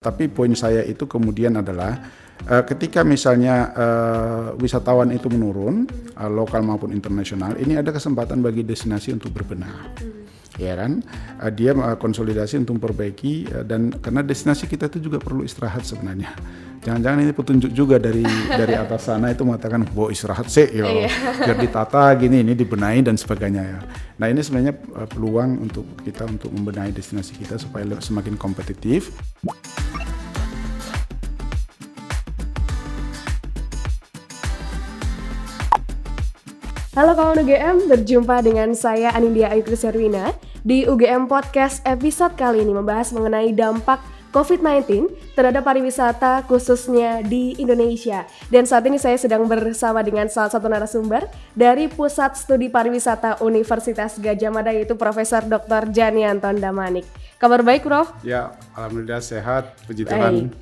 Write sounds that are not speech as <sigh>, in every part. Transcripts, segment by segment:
Tapi poin saya itu kemudian adalah uh, ketika misalnya uh, wisatawan itu menurun, uh, lokal maupun internasional, ini ada kesempatan bagi destinasi untuk berbenah. Hmm. Ya kan, uh, dia uh, konsolidasi untuk memperbaiki uh, dan karena destinasi kita itu juga perlu istirahat sebenarnya. Jangan-jangan ini petunjuk juga dari dari atas sana itu mengatakan bahwa istirahat sih, ya, iya. biar ditata gini, ini dibenahi dan sebagainya ya. Nah ini sebenarnya uh, peluang untuk kita untuk membenahi destinasi kita supaya semakin kompetitif. Halo kawan UGM, berjumpa dengan saya Anindya Ayu Serwina di UGM Podcast episode kali ini membahas mengenai dampak COVID-19 terhadap pariwisata khususnya di Indonesia. Dan saat ini saya sedang bersama dengan salah satu narasumber dari Pusat Studi Pariwisata Universitas Gajah Mada yaitu Profesor Dr. Janianton Damanik. Kabar baik, Prof? Ya, alhamdulillah sehat, puji Tuhan.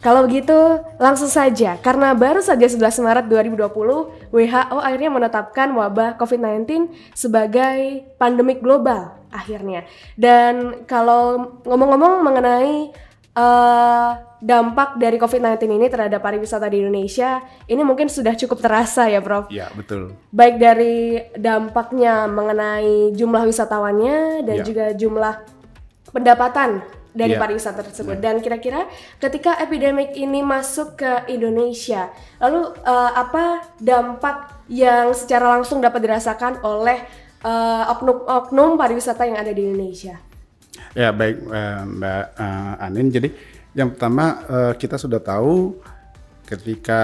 Kalau begitu, langsung saja. Karena baru saja 11 Maret 2020, WHO akhirnya menetapkan wabah COVID-19 sebagai pandemik global akhirnya. Dan kalau ngomong-ngomong mengenai uh, dampak dari COVID-19 ini terhadap pariwisata di Indonesia, ini mungkin sudah cukup terasa ya, Prof? Iya, betul. Baik dari dampaknya mengenai jumlah wisatawannya dan ya. juga jumlah pendapatan dari yeah. pariwisata tersebut. Yeah. Dan kira-kira ketika epidemik ini masuk ke Indonesia, lalu uh, apa dampak yang secara langsung dapat dirasakan oleh oknum-oknum uh, pariwisata yang ada di Indonesia? Ya baik uh, Mbak uh, Anin. Jadi yang pertama uh, kita sudah tahu ketika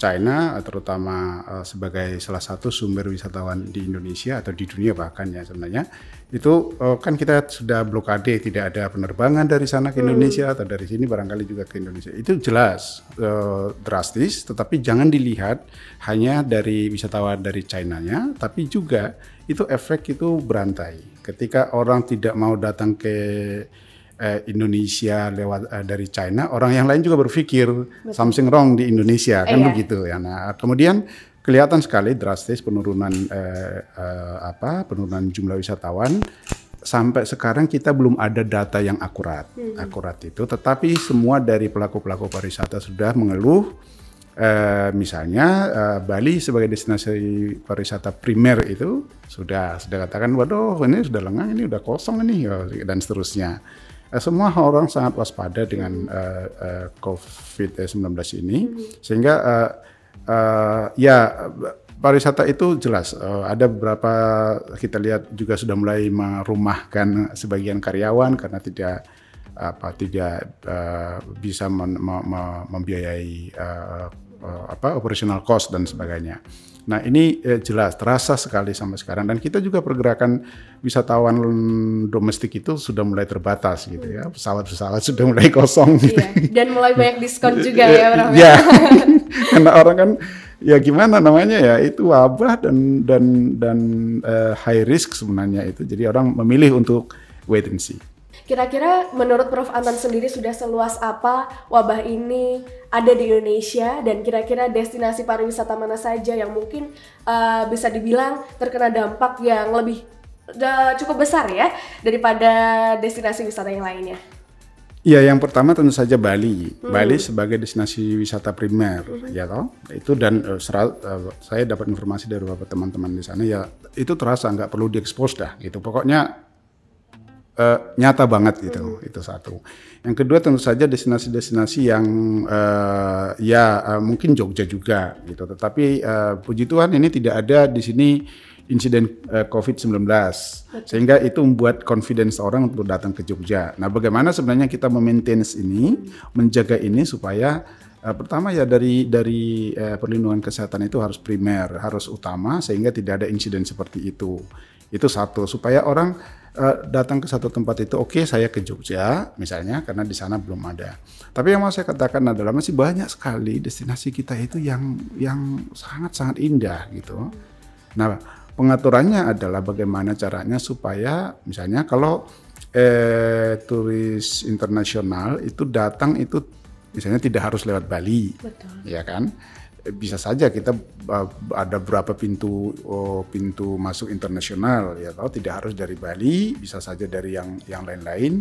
China terutama sebagai salah satu sumber wisatawan di Indonesia atau di dunia bahkan ya sebenarnya itu uh, kan kita sudah blokade tidak ada penerbangan dari sana ke Indonesia hmm. atau dari sini barangkali juga ke Indonesia itu jelas uh, drastis tetapi jangan dilihat hanya dari wisatawan dari China-nya tapi juga itu efek itu berantai ketika orang tidak mau datang ke uh, Indonesia lewat uh, dari China orang yang lain juga berpikir Betul. something wrong di Indonesia kan iya. begitu ya nah kemudian kelihatan sekali drastis penurunan eh, eh, apa penurunan jumlah wisatawan sampai sekarang kita belum ada data yang akurat hmm. akurat itu tetapi semua dari pelaku pelaku pariwisata sudah mengeluh eh, misalnya eh, Bali sebagai destinasi pariwisata primer itu sudah sudah katakan waduh ini sudah lengang ini sudah kosong ini dan seterusnya eh, semua orang sangat waspada dengan uh, uh, COVID-19 ini hmm. sehingga uh, uh, ya pariwisata itu jelas uh, ada beberapa kita lihat juga sudah mulai merumahkan sebagian karyawan karena tidak apa tidak uh, bisa men, me, me, membiayai uh, apa operational cost dan sebagainya. Nah ini eh, jelas terasa sekali sampai sekarang dan kita juga pergerakan wisatawan domestik itu sudah mulai terbatas gitu ya pesawat-pesawat <laughs> sudah mulai kosong gitu. Iya. Dan mulai banyak diskon <laughs> juga ya Bro. Ya <laughs> karena orang kan ya gimana namanya ya itu wabah dan dan dan uh, high risk sebenarnya itu jadi orang memilih untuk wait and see. Kira-kira menurut Prof. Anton sendiri sudah seluas apa wabah ini ada di Indonesia dan kira-kira destinasi pariwisata mana saja yang mungkin uh, bisa dibilang terkena dampak yang lebih uh, cukup besar ya daripada destinasi wisata yang lainnya? Iya, yang pertama tentu saja Bali. Hmm. Bali sebagai destinasi wisata primer, hmm. ya toh. Itu dan uh, serat, uh, saya dapat informasi dari beberapa teman-teman di sana ya itu terasa nggak perlu diekspos dah gitu. Pokoknya uh, nyata banget gitu hmm. itu satu yang kedua tentu saja destinasi-destinasi yang uh, ya uh, mungkin Jogja juga gitu tetapi uh, puji Tuhan ini tidak ada di sini insiden uh, COVID-19 sehingga itu membuat confidence orang untuk datang ke Jogja. Nah, bagaimana sebenarnya kita memaintain ini, menjaga ini supaya uh, pertama ya dari dari uh, perlindungan kesehatan itu harus primer, harus utama sehingga tidak ada insiden seperti itu. Itu satu supaya orang uh, datang ke satu tempat itu oke okay, saya ke Jogja misalnya karena di sana belum ada. Tapi yang mau saya katakan adalah masih banyak sekali destinasi kita itu yang yang sangat-sangat indah gitu. Nah, pengaturannya adalah bagaimana caranya supaya misalnya kalau eh, turis internasional itu datang itu misalnya tidak harus lewat Bali, Betul. ya kan? Bisa saja kita uh, ada berapa pintu oh, pintu masuk internasional ya tahu tidak harus dari Bali bisa saja dari yang yang lain-lain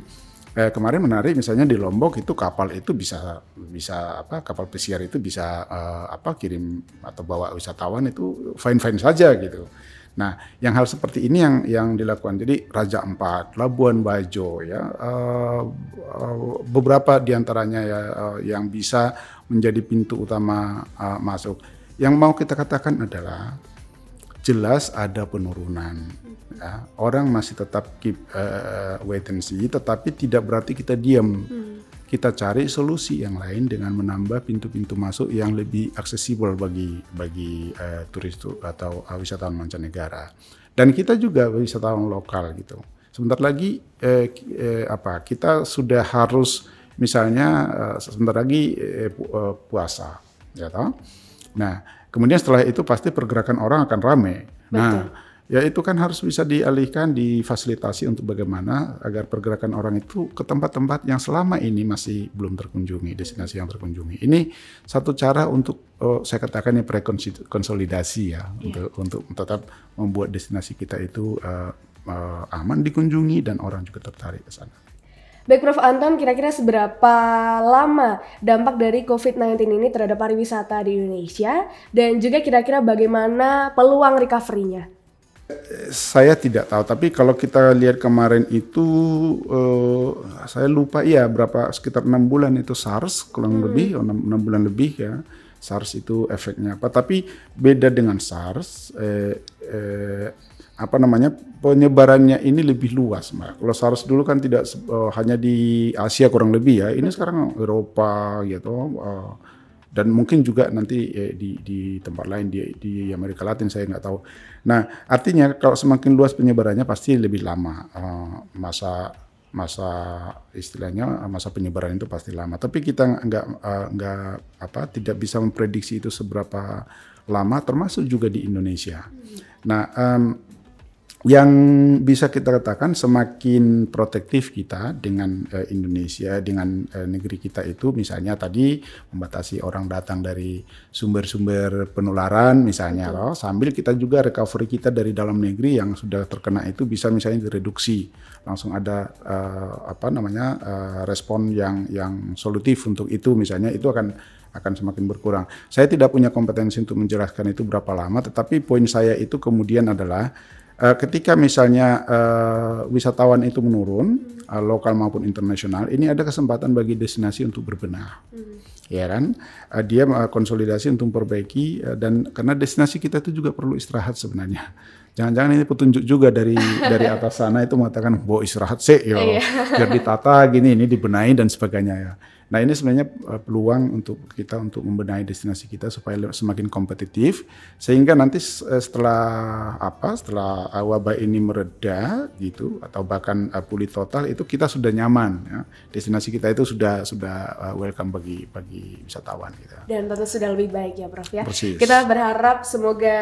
Eh, kemarin menarik misalnya di Lombok itu kapal itu bisa bisa apa kapal pesiar itu bisa uh, apa kirim atau bawa wisatawan itu fine fine saja gitu. Nah, yang hal seperti ini yang yang dilakukan. Jadi Raja Empat, Labuan Bajo, ya uh, uh, beberapa di antaranya ya uh, yang bisa menjadi pintu utama uh, masuk. Yang mau kita katakan adalah jelas ada penurunan ya, orang masih tetap keep uh, wait and see, tetapi tidak berarti kita diam. Hmm. Kita cari solusi yang lain dengan menambah pintu-pintu masuk yang lebih aksesibel bagi bagi uh, turis atau uh, wisatawan mancanegara. Dan kita juga wisatawan lokal gitu. Sebentar lagi eh, eh, apa kita sudah harus misalnya uh, sebentar lagi eh, pu uh, puasa, ya toh? Nah, kemudian setelah itu pasti pergerakan orang akan ramai. Nah, ya itu kan harus bisa dialihkan, difasilitasi untuk bagaimana agar pergerakan orang itu ke tempat-tempat yang selama ini masih belum terkunjungi, destinasi yang terkunjungi. Ini satu cara untuk oh, saya katakan ya prekonsolidasi ya, yeah. untuk untuk tetap membuat destinasi kita itu uh, uh, aman dikunjungi dan orang juga tertarik ke sana. Baik Prof. Anton, kira-kira seberapa lama dampak dari COVID-19 ini terhadap pariwisata di Indonesia dan juga kira-kira bagaimana peluang recovery-nya? Saya tidak tahu, tapi kalau kita lihat kemarin itu, uh, saya lupa ya berapa sekitar enam bulan itu SARS kurang hmm. lebih, oh, enam bulan lebih ya. SARS itu efeknya apa? Tapi beda dengan SARS, eh, eh, apa namanya penyebarannya ini lebih luas, mbak. Kalau SARS dulu kan tidak uh, hanya di Asia kurang lebih ya, ini sekarang Eropa gitu. Uh, dan mungkin juga nanti eh, di di tempat lain di di Amerika Latin saya nggak tahu. Nah artinya kalau semakin luas penyebarannya pasti lebih lama uh, masa masa istilahnya masa penyebaran itu pasti lama. Tapi kita nggak uh, nggak apa tidak bisa memprediksi itu seberapa lama termasuk juga di Indonesia. Nah um, yang bisa kita katakan semakin protektif kita dengan uh, Indonesia dengan uh, negeri kita itu misalnya tadi membatasi orang datang dari sumber-sumber penularan misalnya loh sambil kita juga recovery kita dari dalam negeri yang sudah terkena itu bisa misalnya direduksi langsung ada uh, apa namanya uh, respon yang yang solutif untuk itu misalnya itu akan akan semakin berkurang. Saya tidak punya kompetensi untuk menjelaskan itu berapa lama tetapi poin saya itu kemudian adalah Uh, ketika misalnya uh, wisatawan itu menurun, uh, lokal maupun internasional, ini ada kesempatan bagi destinasi untuk berbenah, hmm. ya kan? Uh, dia uh, konsolidasi untuk memperbaiki uh, dan karena destinasi kita itu juga perlu istirahat sebenarnya. Jangan-jangan ini petunjuk juga dari <laughs> dari atas sana itu mengatakan, "Bo istirahat sih, ya, biar ditata gini, ini dibenahi dan sebagainya ya." Nah ini sebenarnya uh, peluang untuk kita untuk membenahi destinasi kita supaya semakin kompetitif sehingga nanti uh, setelah apa setelah wabah ini mereda gitu atau bahkan pulih total itu kita sudah nyaman ya. destinasi kita itu sudah sudah welcome bagi bagi wisatawan kita. Dan tentu sudah lebih baik ya Prof ya. Persis. Kita berharap semoga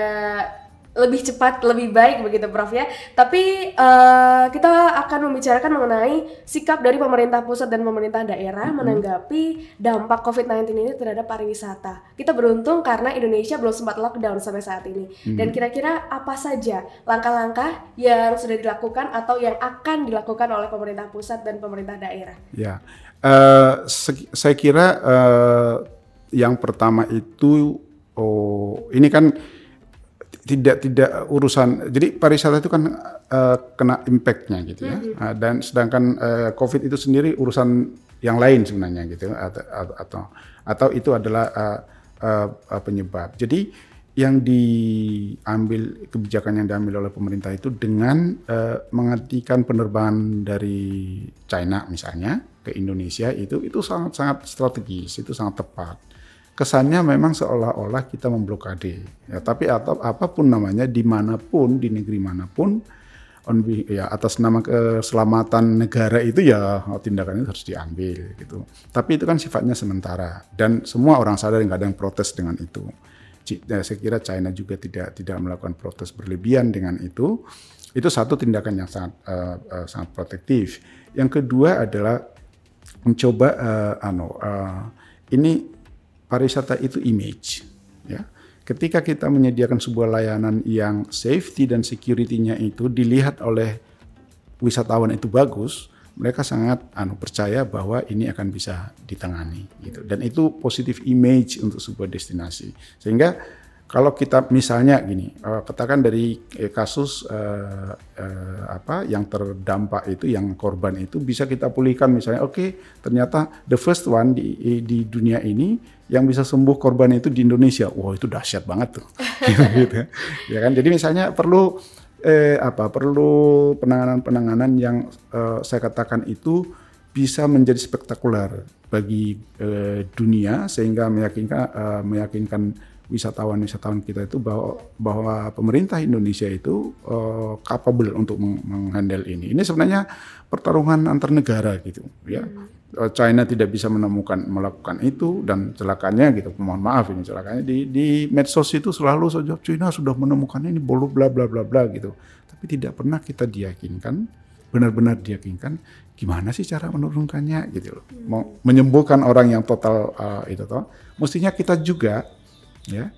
lebih cepat, lebih baik begitu Prof ya. Tapi uh, kita akan membicarakan mengenai sikap dari pemerintah pusat dan pemerintah daerah mm -hmm. menanggapi dampak COVID-19 ini terhadap pariwisata. Kita beruntung karena Indonesia belum sempat lockdown sampai saat ini. Mm -hmm. Dan kira-kira apa saja langkah-langkah yang sudah dilakukan atau yang akan dilakukan oleh pemerintah pusat dan pemerintah daerah? Ya, uh, saya kira uh, yang pertama itu, oh ini kan tidak tidak urusan jadi pariwisata itu kan uh, kena impactnya gitu ya. Mm -hmm. uh, dan sedangkan uh, covid itu sendiri urusan yang lain sebenarnya gitu atau atau, atau itu adalah uh, uh, penyebab. Jadi yang diambil kebijakan yang diambil oleh pemerintah itu dengan uh, menghentikan penerbangan dari China misalnya ke Indonesia itu itu sangat sangat strategis itu sangat tepat kesannya memang seolah-olah kita memblokade. Ya, tapi atau apa pun namanya, di mana pun di negeri mana pun, on ya atas nama keselamatan negara itu ya tindakan itu harus diambil gitu. Tapi itu kan sifatnya sementara dan semua orang sadar nggak ada yang protes dengan itu. Ya, saya kira China juga tidak tidak melakukan protes berlebihan dengan itu. Itu satu tindakan yang sangat uh, uh, sangat protektif. Yang kedua adalah mencoba uh, ano, uh, ini pariwisata itu image ya ketika kita menyediakan sebuah layanan yang safety dan security-nya itu dilihat oleh wisatawan itu bagus mereka sangat anu percaya bahwa ini akan bisa ditangani gitu. Dan itu positif image untuk sebuah destinasi. Sehingga kalau kita misalnya gini, uh, katakan dari eh, kasus uh, uh, apa yang terdampak itu, yang korban itu bisa kita pulihkan misalnya, oke okay, ternyata the first one di di dunia ini yang bisa sembuh korban itu di Indonesia, wah itu dahsyat banget tuh, <laughs> gitu, ya kan? Jadi misalnya perlu eh, apa? Perlu penanganan-penanganan yang uh, saya katakan itu bisa menjadi spektakuler bagi uh, dunia sehingga meyakinkan uh, meyakinkan wisatawan-wisatawan kita itu bahwa bahwa pemerintah Indonesia itu uh, capable untuk menghandle ini. Ini sebenarnya pertarungan antar negara gitu ya. Hmm. China tidak bisa menemukan melakukan itu dan celakanya gitu. Mohon maaf ini celakanya di di medsos itu selalu saja China sudah menemukan ini bolu bla bla bla bla gitu. Tapi tidak pernah kita diyakinkan benar-benar diyakinkan gimana sih cara menurunkannya gitu loh. Mau menyembuhkan orang yang total uh, itu toh. Mestinya kita juga ya.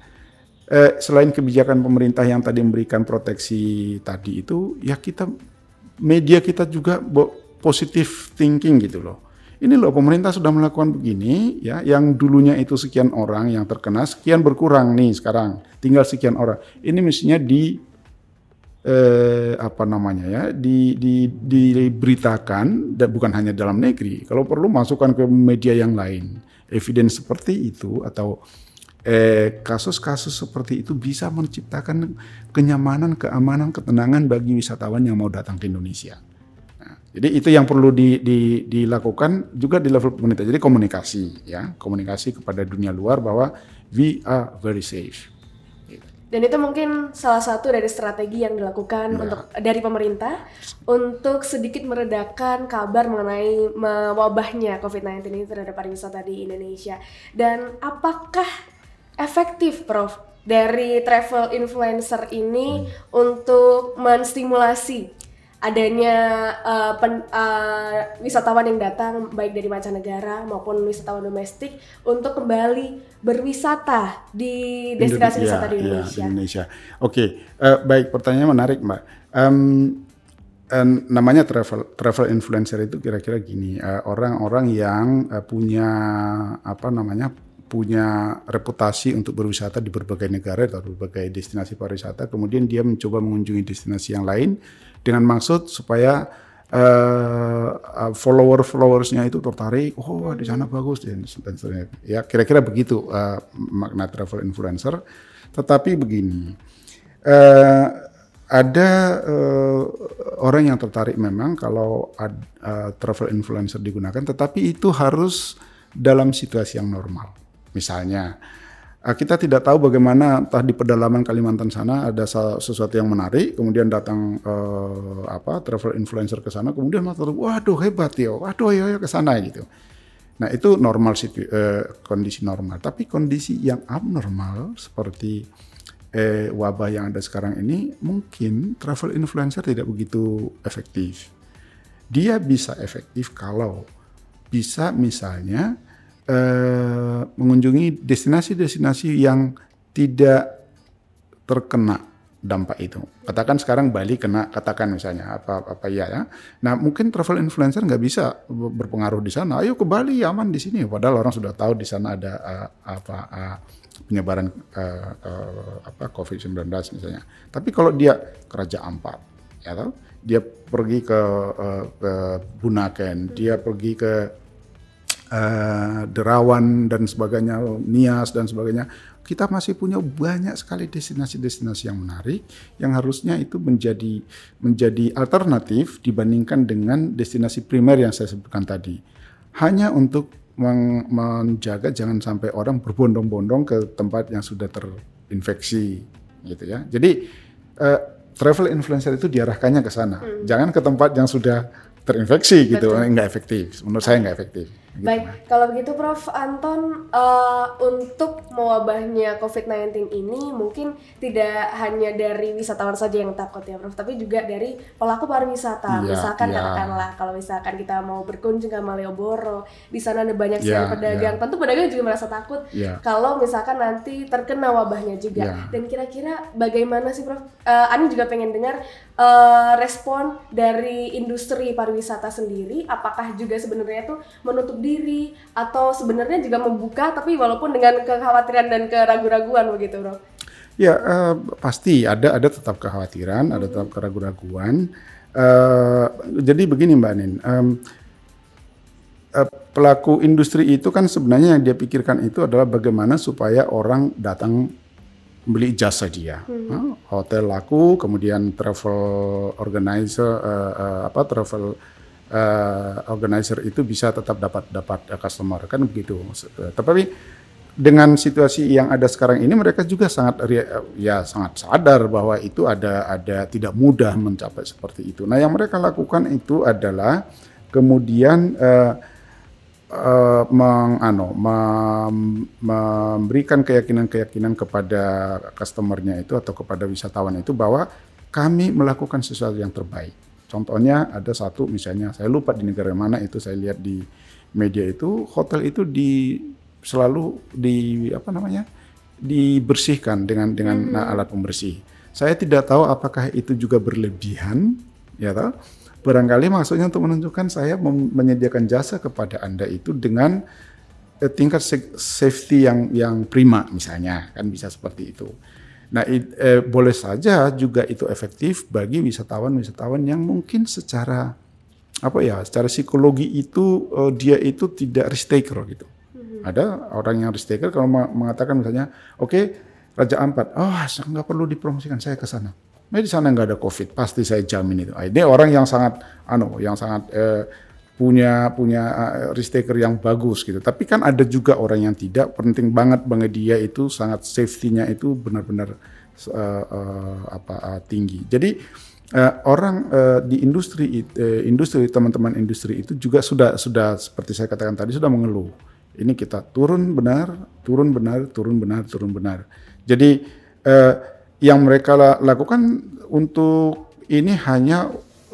Eh, selain kebijakan pemerintah yang tadi memberikan proteksi tadi itu ya kita media kita juga positif thinking gitu loh. Ini loh pemerintah sudah melakukan begini ya yang dulunya itu sekian orang yang terkena sekian berkurang nih sekarang tinggal sekian orang. Ini mestinya di eh, apa namanya ya di, di, diberitakan dan bukan hanya dalam negeri. Kalau perlu masukkan ke media yang lain. Evidence seperti itu atau eh, kasus-kasus seperti itu bisa menciptakan kenyamanan, keamanan, ketenangan bagi wisatawan yang mau datang ke Indonesia. Nah, jadi itu yang perlu di, di, dilakukan juga di level pemerintah. Jadi komunikasi, ya, komunikasi kepada dunia luar bahwa we are very safe. Dan itu mungkin salah satu dari strategi yang dilakukan ya. untuk dari pemerintah untuk sedikit meredakan kabar mengenai wabahnya COVID-19 ini terhadap pariwisata di Indonesia. Dan apakah efektif Prof dari travel influencer ini hmm. untuk menstimulasi adanya uh, pen, uh, wisatawan yang datang baik dari mancanegara maupun wisatawan domestik untuk kembali berwisata di destinasi Indonesia, wisata di Indonesia. Ya, di Indonesia. Oke, okay. uh, eh, baik pertanyaan menarik Mbak. Um, um, namanya travel travel influencer itu kira-kira gini orang-orang uh, yang uh, punya apa namanya punya reputasi untuk berwisata di berbagai negara atau berbagai destinasi pariwisata, kemudian dia mencoba mengunjungi destinasi yang lain dengan maksud supaya uh, follower-followersnya itu tertarik, oh di sana bagus dan sebagainya. Ya kira-kira begitu uh, makna travel influencer. Tetapi begini, uh, ada uh, orang yang tertarik memang kalau ad, uh, travel influencer digunakan, tetapi itu harus dalam situasi yang normal Misalnya, eh, kita tidak tahu bagaimana entah di pedalaman Kalimantan sana ada sesuatu yang menarik, kemudian datang uh, apa travel influencer ke sana, kemudian mengatakan, waduh hebat ya, waduh ya, ya ke sana gitu. Nah itu normal uh, kondisi normal. Tapi kondisi yang abnormal seperti eh, wabah yang ada sekarang ini, mungkin travel influencer tidak begitu efektif. Dia bisa efektif kalau bisa misalnya eh, mengunjungi destinasi-destinasi yang tidak terkena dampak itu. Katakan sekarang Bali kena, katakan misalnya apa apa ya ya. Nah mungkin travel influencer nggak bisa berpengaruh di sana. Ayo ke Bali aman di sini. Padahal orang sudah tahu di sana ada uh, apa uh, penyebaran uh, uh, apa COVID-19 misalnya. Tapi kalau dia ke Raja Ampat, ya tahu, dia pergi ke uh, ke Bunaken, dia pergi ke uh, Derawan dan sebagainya, Nias dan sebagainya, kita masih punya banyak sekali destinasi-destinasi yang menarik yang harusnya itu menjadi menjadi alternatif dibandingkan dengan destinasi primer yang saya sebutkan tadi. Hanya untuk men menjaga jangan sampai orang berbondong-bondong ke tempat yang sudah terinfeksi gitu ya. Jadi uh, travel influencer itu diarahkannya ke sana. Hmm. Jangan ke tempat yang sudah terinfeksi gitu, Betul. nggak efektif. Menurut saya nggak efektif. Gitu. Baik, kalau begitu Prof Anton uh, untuk mewabahnya COVID-19 ini mungkin tidak hanya dari wisatawan saja yang takut ya Prof, tapi juga dari pelaku pariwisata. Iya, misalkan iya. katakanlah kalau misalkan kita mau berkunjung ke Malioboro, di sana ada banyak sekali Iya, pedagang. Tentu pedagang juga merasa takut Iya. kalau misalkan nanti terkena wabahnya juga. Iya. Dan kira-kira bagaimana sih Prof? Uh, Ani juga pengen dengar uh, respon dari industri pariwisata sendiri. Apakah juga sebenarnya itu menutup diri atau sebenarnya juga membuka tapi walaupun dengan kekhawatiran dan keraguan-raguan begitu Prof? Ya eh, pasti ada ada tetap kekhawatiran, ada tetap keraguan-raguan. Eh, jadi begini Mbak Nin, eh, pelaku industri itu kan sebenarnya yang dia pikirkan itu adalah bagaimana supaya orang datang beli jasa dia. Hah, Hotel laku, kemudian travel organizer eh, eh, apa travel eh, organizer itu bisa tetap dapat dapat eh, customer kan begitu. Eh, Tapi dengan situasi yang ada sekarang ini mereka juga sangat ya sangat sadar bahwa itu ada ada tidak mudah mencapai seperti itu. Nah, yang mereka lakukan itu adalah kemudian eh, eh, meng, ano, mem- memberikan keyakinan-keyakinan kepada customernya itu atau kepada wisatawan itu bahwa kami melakukan sesuatu yang terbaik. Contohnya ada satu misalnya saya lupa di negara mana itu saya lihat di media itu hotel itu di selalu di apa namanya dibersihkan dengan dengan nah, alat pembersih. Saya tidak tahu apakah itu juga berlebihan, ya tahu. Barangkali maksudnya untuk menunjukkan saya menyediakan jasa kepada anda itu dengan eh, tingkat safety yang yang prima misalnya kan bisa seperti itu. Nah it- eh, boleh saja juga itu efektif bagi wisatawan-wisatawan yang mungkin secara apa ya secara psikologi itu eh, dia itu tidak risk taker gitu. Ada orang yang risk taker kalau mengatakan misalnya, oke Raja Ampat, oh saya nggak perlu dipromosikan saya ke sana. Nah, di sana nggak ada COVID, pasti saya jamin itu. Ah, Ini orang yang sangat, anu, yang sangat eh, punya punya eh, risk taker yang bagus gitu. Tapi kan ada juga orang yang tidak. Penting banget bagi dia itu sangat safety-nya itu benar-benar eh, eh, apa eh, tinggi. Jadi eh, orang eh, di industri eh, industri teman-teman industri itu juga sudah sudah seperti saya katakan tadi sudah mengeluh. Ini kita turun benar, turun benar, turun benar, turun benar. Jadi eh, yang mereka la- lakukan untuk ini hanya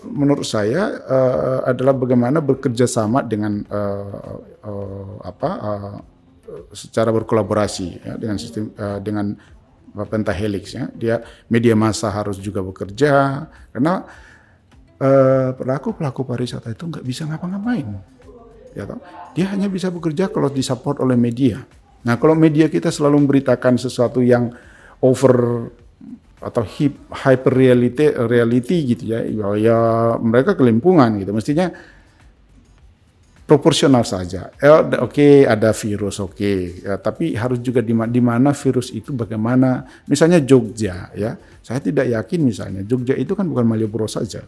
menurut saya eh, adalah bagaimana bekerja sama dengan eh, eh, apa eh, secara berkolaborasi ya, dengan sistem eh, dengan pentahelix ya. Dia media massa harus juga bekerja karena eh, pelaku pelaku pariwisata itu nggak bisa ngapa-ngapain. Ya toh? Dia hanya bisa bekerja kalau disupport oleh media. Nah, kalau media kita selalu memberitakan sesuatu yang over atau hip, hyper reality reality gitu ya, ya, ya mereka kelimpungan gitu. Mestinya proporsional saja. Eh, Oke, ada virus, oke. Ya, tapi harus juga di, ma- di mana virus itu bagaimana. Misalnya Jogja, ya. Saya tidak yakin misalnya Jogja itu kan bukan Malioboro saja.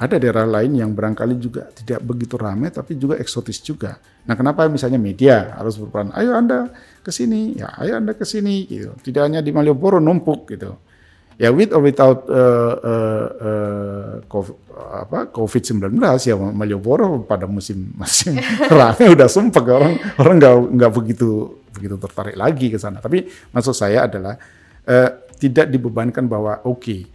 Ada daerah lain yang barangkali juga tidak begitu ramai, tapi juga eksotis juga. Nah, kenapa misalnya media harus berperan? Ayo Anda ke sini, ya, ayo Anda ke sini, gitu. Tidak hanya di Malioboro numpuk, gitu. Ya, with or without uh, uh, uh, COVID, apa, COVID-19 ya Malioboro pada musim musim <laughs> ramai udah sumpah orang orang nggak nggak begitu begitu tertarik lagi ke sana. Tapi maksud saya adalah eh, tidak dibebankan bahwa oke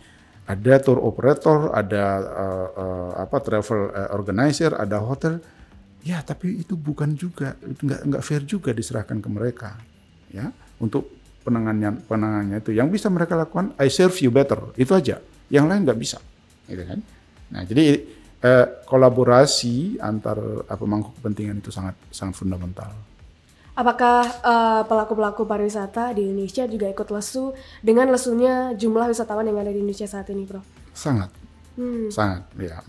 ada tour operator, ada eh, eh, apa travel eh, organizer, ada hotel. Ya, tapi itu bukan juga itu nggak nggak fair juga diserahkan ke mereka, ya untuk penanganannya penanganannya itu. Yang bisa mereka lakukan, I serve you better, itu aja. Yang lain nggak bisa, gitu kan? Nah, jadi eh, kolaborasi antar apa pemangku kepentingan itu sangat sangat fundamental. Apakah eh, pelaku-pelaku pariwisata di Indonesia juga ikut lesu dengan lesunya jumlah wisatawan yang ada di Indonesia saat ini, Bro? Sangat, Hmm. sangat, ya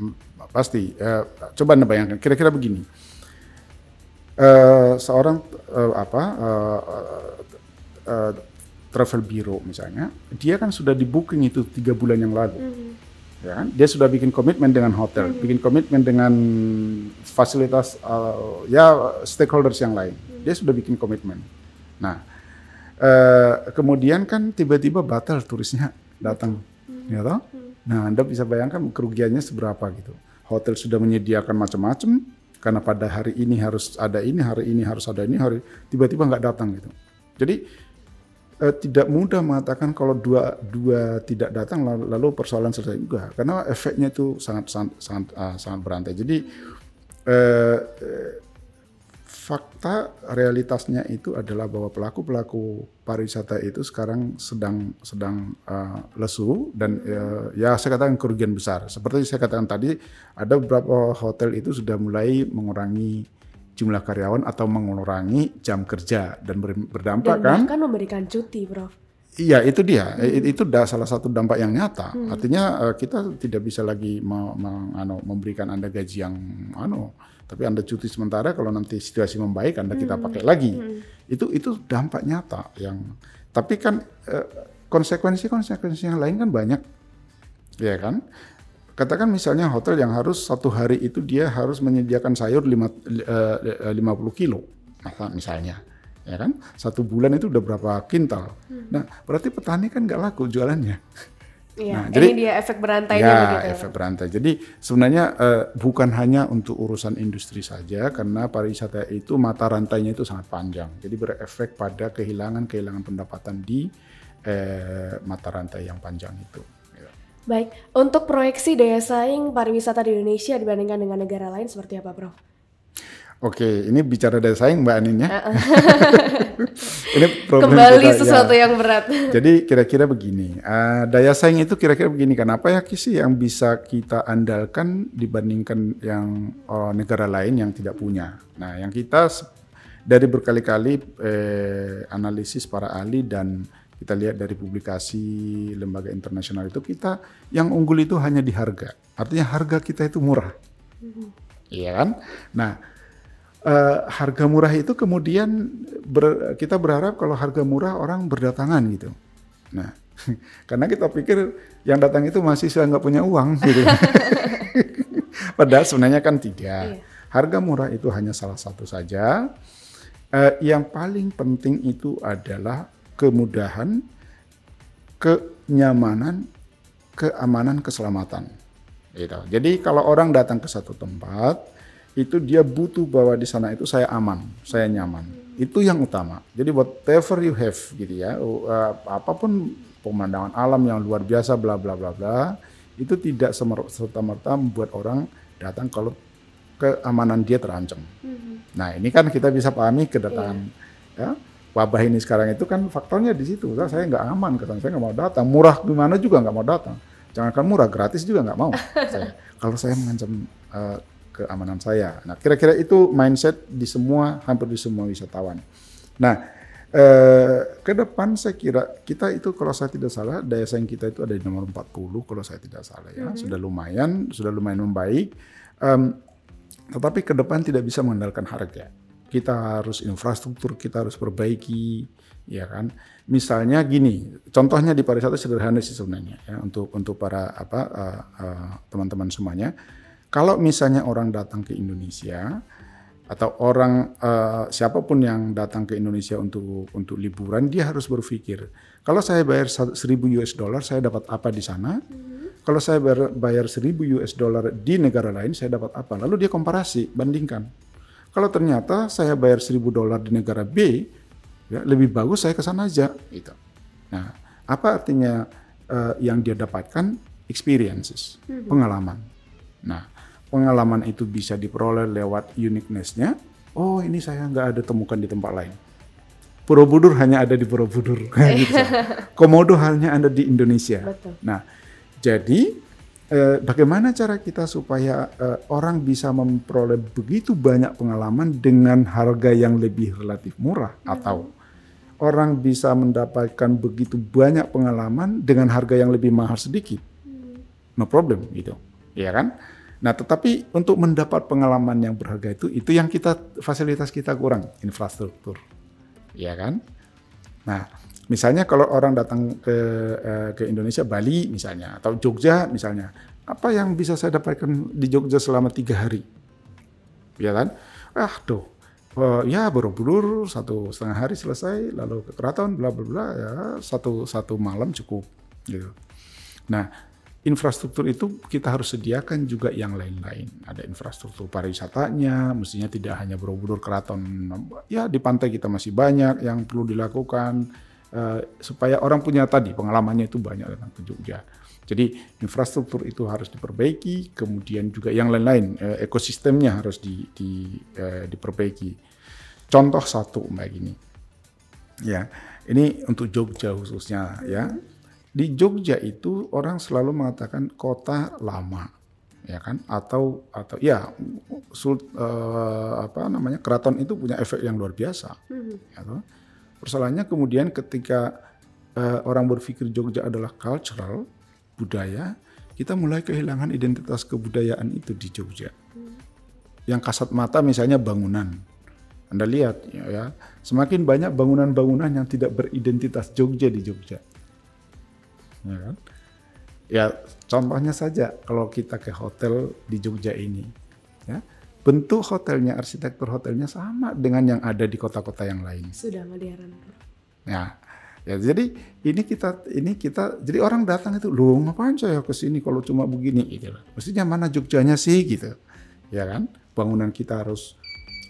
pasti. Eh, coba anda bayangkan, kira-kira begini, Eh, seorang eh, apa eh, eh, travel bureau misalnya, dia kan sudah di booking itu tiga bulan yang lalu, ya kan? Dia sudah bikin komitmen dengan hotel, bikin komitmen dengan fasilitas eh, ya stakeholders yang lain. Dia sudah bikin komitmen. Nah, eh, kemudian kan tiba-tiba batal turisnya datang, ya toh? Nah, Anda bisa bayangkan kerugiannya seberapa gitu. Hotel sudah menyediakan macam-macam, karena pada hari ini harus ada ini, hari ini harus ada ini, hari tiba-tiba nggak datang gitu. Jadi eh, tidak mudah mengatakan kalau dua dua tidak datang lalu, persoalan selesai juga karena efeknya itu sangat sangat sangat, uh, sangat berantai. Jadi eh, eh, fakta realitasnya itu adalah bahwa pelaku-pelaku pariwisata itu sekarang sedang sedang uh, lesu dan uh, ya saya katakan kerugian besar. Seperti saya katakan tadi, ada beberapa hotel itu sudah mulai mengurangi jumlah karyawan atau mengurangi jam kerja dan ber, berdampak Dan kan? bahkan memberikan cuti, Prof. Iya itu dia, hmm. itu dah salah satu dampak yang nyata. Hmm. Artinya uh, kita tidak bisa lagi me, me, ano, memberikan anda gaji yang ano, tapi anda cuti sementara kalau nanti situasi membaik anda kita hmm. pakai lagi hmm. itu itu dampak nyata yang tapi kan eh, konsekuensi konsekuensi yang lain kan banyak ya kan katakan misalnya hotel yang harus satu hari itu dia harus menyediakan sayur lima, eh, 50 kilo misalnya ya kan satu bulan itu udah berapa kintal hmm. nah berarti petani kan nggak laku jualannya Iya, nah, jadi dia efek berantainya ya, begitu. efek berantai. Jadi sebenarnya uh, bukan hanya untuk urusan industri saja karena pariwisata itu mata rantainya itu sangat panjang. Jadi berefek pada kehilangan-kehilangan pendapatan di uh, mata rantai yang panjang itu. Ya. Baik, untuk proyeksi daya saing pariwisata di Indonesia dibandingkan dengan negara lain seperti apa, Prof? Oke, ini bicara daya saing Mbak Anin ya. <laughs> ini problem Kembali kita, sesuatu ya. yang berat. <laughs> Jadi kira-kira begini, uh, daya saing itu kira-kira begini, kenapa ya sih yang bisa kita andalkan dibandingkan yang oh, negara lain yang tidak punya? Nah, yang kita dari berkali-kali eh, analisis para ahli dan kita lihat dari publikasi lembaga internasional itu kita yang unggul itu hanya di harga. Artinya harga kita itu murah. Mm-hmm. Iya kan? Nah, uh, harga murah itu kemudian ber, kita berharap kalau harga murah orang berdatangan gitu. Nah, <laughs> karena kita pikir yang datang itu masih saya nggak punya uang gitu. <laughs> Padahal sebenarnya kan tidak. Iya. Harga murah itu hanya salah satu saja. Uh, yang paling penting itu adalah kemudahan, kenyamanan, keamanan, keselamatan. Gitu. Jadi kalau orang datang ke satu tempat, itu dia butuh bahwa di sana itu saya aman, saya nyaman. Itu yang utama. Jadi whatever you have gitu ya, uh, apa pun pemandangan alam yang luar biasa bla bla bla bla, itu tidak serta merta membuat orang datang kalau keamanan dia terancam. Mm-hmm. Nah ini kan kita bisa pahami kedatangan yeah. ya wabah ini sekarang itu kan faktornya di situ. Saya nggak aman ke saya nggak mau datang. Murah gimana juga nggak mau datang. Jangankan murah, gratis juga nggak mau. <laughs> saya. Kalau saya mengancam uh, keamanan saya. Nah, kira-kira itu mindset di semua hampir di semua wisatawan. Nah, eh, ke depan saya kira kita itu kalau saya tidak salah daya saing kita itu ada di nomor 40 kalau saya tidak salah ya. Mm -hmm. Sudah lumayan, sudah lumayan membaik. Um, tetapi ke depan tidak bisa mengandalkan harga. Kita harus infrastruktur kita harus perbaiki, ya kan. Misalnya gini, contohnya di pariwisata sederhana sih sebenarnya ya untuk untuk para apa uh, uh, teman-teman semuanya kalau misalnya orang datang ke Indonesia atau orang uh, siapa pun yang datang ke Indonesia untuk untuk liburan, dia harus berpikir kalau saya bayar 1000 US dollar, saya dapat apa di sana? Mm-hmm. Kalau saya bayar, bayar 1000 US dollar di negara lain, saya dapat apa? Lalu dia komparasi, bandingkan. Kalau ternyata saya bayar 1000 dolar di negara B, ya, lebih bagus saya ke sana aja. Gitu. Nah, apa artinya uh, yang dia dapatkan? Experiences, mm-hmm. pengalaman. Nah, pengalaman itu bisa diperoleh lewat uniqueness-nya. Oh, ini saya nggak ada temukan di tempat lain. Borobudur hanya ada di Borobudur. <laughs> gitu. <laughs> Komodo hanya ada di Indonesia. Betul. Nah, jadi eh, bagaimana cara kita supaya eh, orang bisa memperoleh begitu banyak pengalaman dengan harga yang lebih relatif murah hmm. atau orang bisa mendapatkan begitu banyak pengalaman dengan harga yang lebih mahal sedikit? Hmm. No problem gitu. Ya kan? Nah, tetapi untuk mendapat pengalaman yang berharga itu, itu yang kita fasilitas kita kurang, infrastruktur, ya kan? Nah, misalnya kalau orang datang ke eh, ke Indonesia, Bali misalnya, atau Jogja misalnya, apa yang bisa saya dapatkan di Jogja selama tiga hari, ya kan? Ah, tuh, uh, ya Borobudur satu setengah hari selesai, lalu ke keraton, bla bla bla, ya satu satu malam cukup, gitu. Nah, infrastruktur itu kita harus sediakan juga yang lain-lain. Ada infrastruktur pariwisatanya, mestinya tidak hanya Borobudur keraton. Ya di pantai kita masih banyak yang perlu dilakukan uh, supaya orang punya tadi pengalamannya itu banyak datang ke Jogja. Jadi infrastruktur itu harus diperbaiki, kemudian juga yang lain-lain uh, ekosistemnya harus di, di, uh, diperbaiki. Contoh satu mbak gini, ya ini untuk Jogja khususnya ya di Jogja itu orang selalu mengatakan kota lama, ya kan? Atau atau ya sult, uh, apa namanya keraton itu punya efek yang luar biasa. Mm-hmm. Ya, Persoalannya kemudian ketika uh, orang berpikir Jogja adalah cultural budaya, kita mulai kehilangan identitas kebudayaan itu di Jogja. Yang kasat mata misalnya bangunan. Anda lihat ya, ya semakin banyak bangunan-bangunan yang tidak beridentitas Jogja di Jogja ya kan? Ya contohnya saja kalau kita ke hotel di Jogja ini, bentuk hotelnya, arsitektur hotelnya sama dengan yang ada di kota-kota yang lain. Sudah modern. Ya, ya jadi ini kita ini kita jadi orang datang itu lu ngapain saya ke sini kalau cuma begini gitu. Mestinya mana Jogjanya sih gitu, ya kan? Bangunan kita harus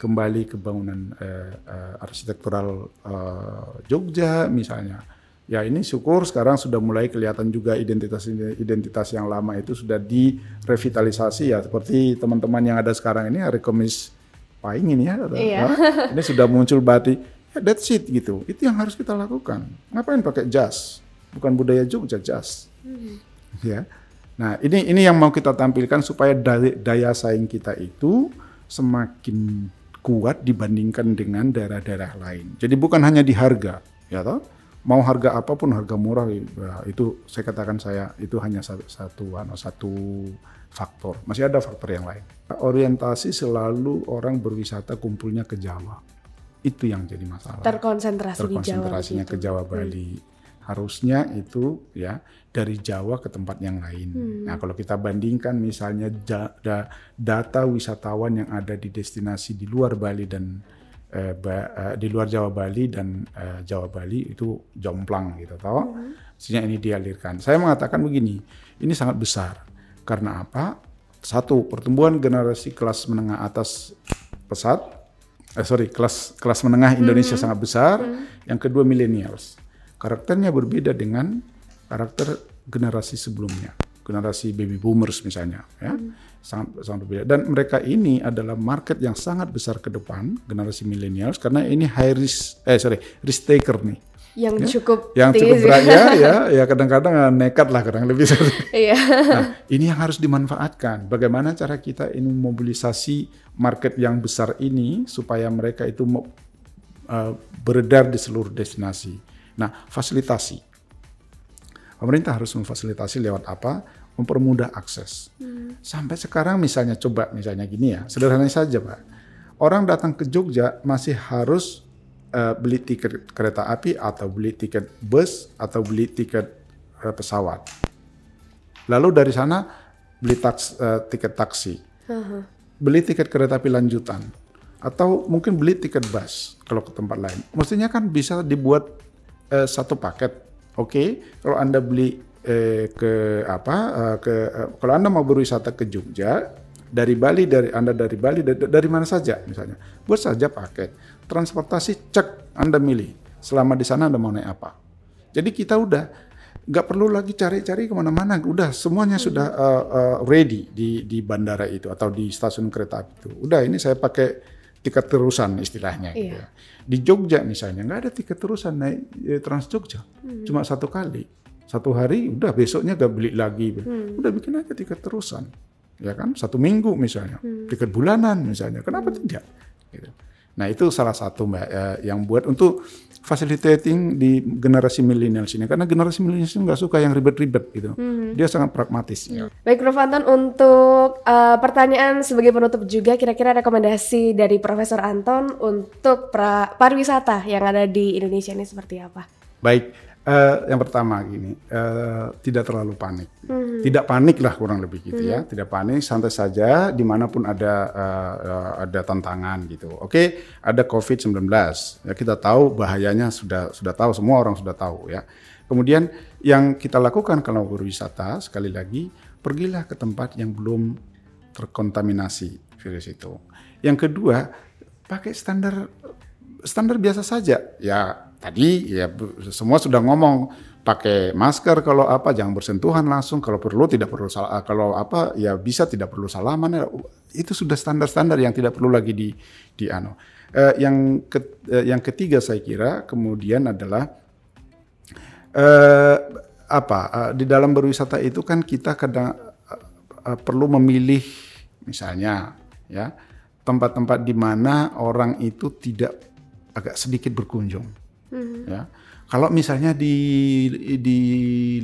kembali ke bangunan eh, eh, arsitektural eh, Jogja misalnya ya ini syukur sekarang sudah mulai kelihatan juga identitas identitas yang lama itu sudah direvitalisasi ya. Seperti teman-teman yang ada sekarang ini Rekomis Paing ini ya, iya. ini sudah muncul batik ya that's it gitu. Itu yang harus kita lakukan. Ngapain pakai jas? Bukan budaya Jogja jas. Hmm. ya. Nah ini ini yang mau kita tampilkan supaya daya, daya saing kita itu semakin kuat dibandingkan dengan daerah-daerah lain. Jadi bukan hanya di harga ya toh mau harga apa pun harga murah ya, itu saya katakan saya itu hanya satu satu, satu faktor masih ada faktor yang lain orientasi selalu orang berwisata kumpulnya ke Jawa itu yang jadi masalah terkonsentrasi terkonsentrasinya di Jawa ke Jawa hmm. Bali hmm. harusnya itu ya dari Jawa ke tempat yang lain hmm. nah kalau kita bandingkan misalnya data wisatawan yang ada di destinasi di luar Bali dan eh, eh, di luar Jawa Bali dan eh, Jawa Bali itu jomplang gitu toh. Mm-hmm. ini dialirkan. Saya mengatakan begini, ini sangat besar. Karena apa? Satu, pertumbuhan generasi kelas menengah atas pesat eh sorry, kelas kelas menengah Indonesia mm-hmm. sangat besar. Mm-hmm. Yang kedua millennials. Karakternya berbeda dengan karakter generasi sebelumnya generasi baby boomers misalnya ya. Hmm. sangat sangat berbeda. Dan mereka ini adalah market yang sangat besar ke depan generasi millennials karena ini high risk eh sorry risk taker nih. Yang ya? cukup yang cukup berat ya <laughs> ya ya kadang-kadang ah, nekat lah kadang lebih. <laughs> Iya. nah ini yang harus dimanfaatkan. Bagaimana cara kita ini mobilisasi market yang besar ini supaya mereka itu uh, beredar di seluruh destinasi? Nah fasilitasi pemerintah harus memfasilitasi lewat apa mempermudah akses. Hmm. Sampai sekarang misalnya coba misalnya gini ya, sederhana saja Pak. Orang datang ke Jogja masih harus uh, beli tiket kereta api atau beli tiket bus atau beli tiket uh, pesawat. Lalu dari sana beli taks, uh, tiket taksi. Uh-huh. Beli tiket kereta api lanjutan atau mungkin beli tiket bus kalau ke tempat lain. Mestinya kan bisa dibuat uh, satu paket. Oke, okay? kalau Anda beli eh, ke apa eh, ke eh, kalau anda mau berwisata ke Jogja dari Bali dari anda dari Bali dari, dari mana saja misalnya buat saja paket transportasi cek anda milih selama di sana anda mau naik apa jadi kita udah nggak perlu lagi cari-cari ke mana-mana udah semuanya hmm. sudah uh, uh, ready di di bandara itu atau di stasiun kereta api itu udah ini saya pakai tiket terusan istilahnya gitu iya. gitu di Jogja misalnya nggak ada tiket terusan naik eh, Trans Jogja hmm. cuma satu kali satu hari udah besoknya gak beli lagi hmm. udah bikin aja tiket terusan ya kan satu minggu misalnya hmm. tiket bulanan misalnya kenapa hmm. tidak gitu. nah itu salah satu mbak ya, yang buat untuk facilitating di generasi milenial sini karena generasi milenial ini nggak suka yang ribet-ribet gitu. Hmm. dia sangat pragmatis. Ya. baik Prof. Anton untuk uh, pertanyaan sebagai penutup juga kira-kira rekomendasi dari Profesor Anton untuk pra pariwisata yang ada di Indonesia ini seperti apa? Baik Uh, yang pertama gini, uh, tidak terlalu panik, hmm. tidak panik lah kurang lebih gitu ya. hmm. ya, tidak panik, santai saja, di mana pun ada uh, uh, ada tantangan gitu. Oke, okay, ada COVID-19, ya kita tahu bahayanya sudah sudah tahu, semua orang sudah tahu ya. Kemudian yang kita lakukan kalau berwisata sekali lagi pergilah ke tempat yang belum terkontaminasi virus itu. Yang kedua, pakai standar standar biasa saja. Ya tadi ya semua sudah ngomong pakai masker kalau apa jangan bersentuhan langsung kalau perlu tidak perlu salah kalau apa ya bisa tidak perlu salaman ya, itu sudah standar-standar yang tidak perlu lagi di di ano. Uh, yang ke, uh, yang ketiga saya kira kemudian adalah uh, apa uh, di dalam berwisata itu kan kita kadang uh, perlu memilih misalnya ya tempat-tempat di mana orang itu tidak agak sedikit berkunjung mm-hmm. ya kalau misalnya di di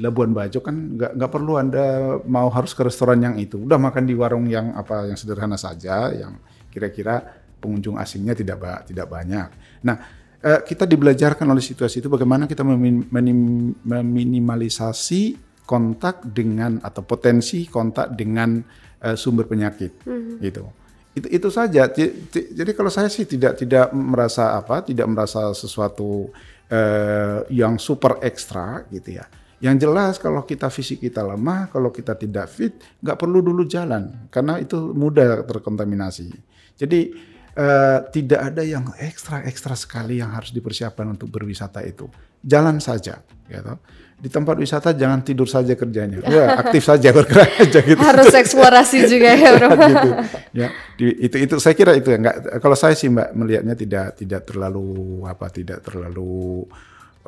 Labuan Bajo kan nggak nggak perlu anda mau harus ke restoran yang itu udah makan di warung yang apa yang sederhana saja yang kira-kira pengunjung asingnya tidak tidak banyak nah eh, kita dibelajarkan oleh situasi itu bagaimana kita meminimalisasi kontak dengan atau potensi kontak dengan uh, sumber penyakit mm-hmm. gitu itu itu saja. Jadi kalau saya sih tidak tidak merasa apa tidak merasa sesuatu uh, yang super ekstra gitu ya. Yang jelas kalau kita fisik kita lemah kalau kita tidak fit nggak perlu dulu jalan karena itu mudah terkontaminasi. Jadi uh, tidak ada yang ekstra ekstra sekali yang harus dipersiapkan untuk berwisata itu. Jalan saja gitu di tempat wisata jangan tidur saja kerjanya, ya, <laughs> aktif saja bergerak <laughs> aja gitu. Harus eksplorasi juga ya bro. <laughs> gitu. Ya, di, itu itu saya kira itu ya nggak. Kalau saya sih mbak melihatnya tidak tidak terlalu apa tidak terlalu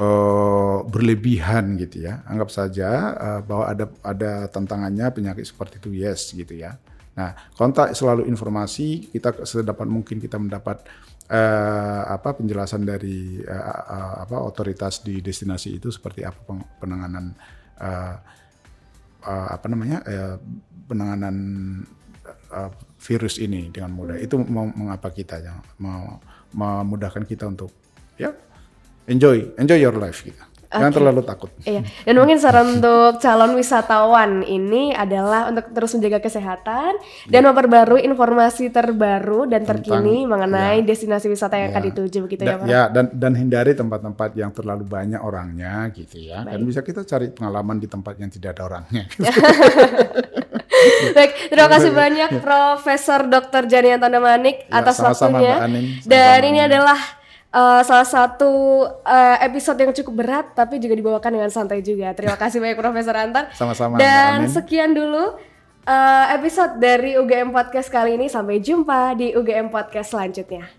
uh, berlebihan gitu ya. Anggap saja uh, bahwa ada ada tantangannya penyakit seperti itu yes gitu ya. Nah kontak selalu informasi kita sedapat mungkin kita mendapat uh, apa penjelasan dari uh, apa otoritas di destinasi itu seperti apa penanganan uh, uh, apa namanya uh, penanganan uh, virus ini dengan mudah. Itu mau mengapa kita ya mau memudahkan kita untuk ya enjoy enjoy your life gitu. Jangan terlalu takut. Iya. Dan mungkin saran untuk calon wisatawan ini adalah untuk terus menjaga kesehatan ya. dan memperbarui informasi terbaru dan terkini Tentang, mengenai ya. destinasi wisata yang ya. akan dituju begitu da, ya Pak? Ya, dan dan hindari tempat-tempat yang terlalu banyak orangnya gitu ya. Baik. Dan bisa kita cari pengalaman di tempat yang tidak ada orangnya. <laughs> Baik, terima kasih banyak Profesor Dr. Jani Antonda Manik ya, atas sama-sama, waktunya. Mbak Anin, dan ini adalah uh, salah satu uh, episode yang cukup berat tapi juga dibawakan dengan santai juga. Terima kasih banyak Profesor Antar. Sama-sama. Dan Amin. sekian dulu uh, episode dari UGM Podcast kali ini. Sampai jumpa di UGM Podcast selanjutnya.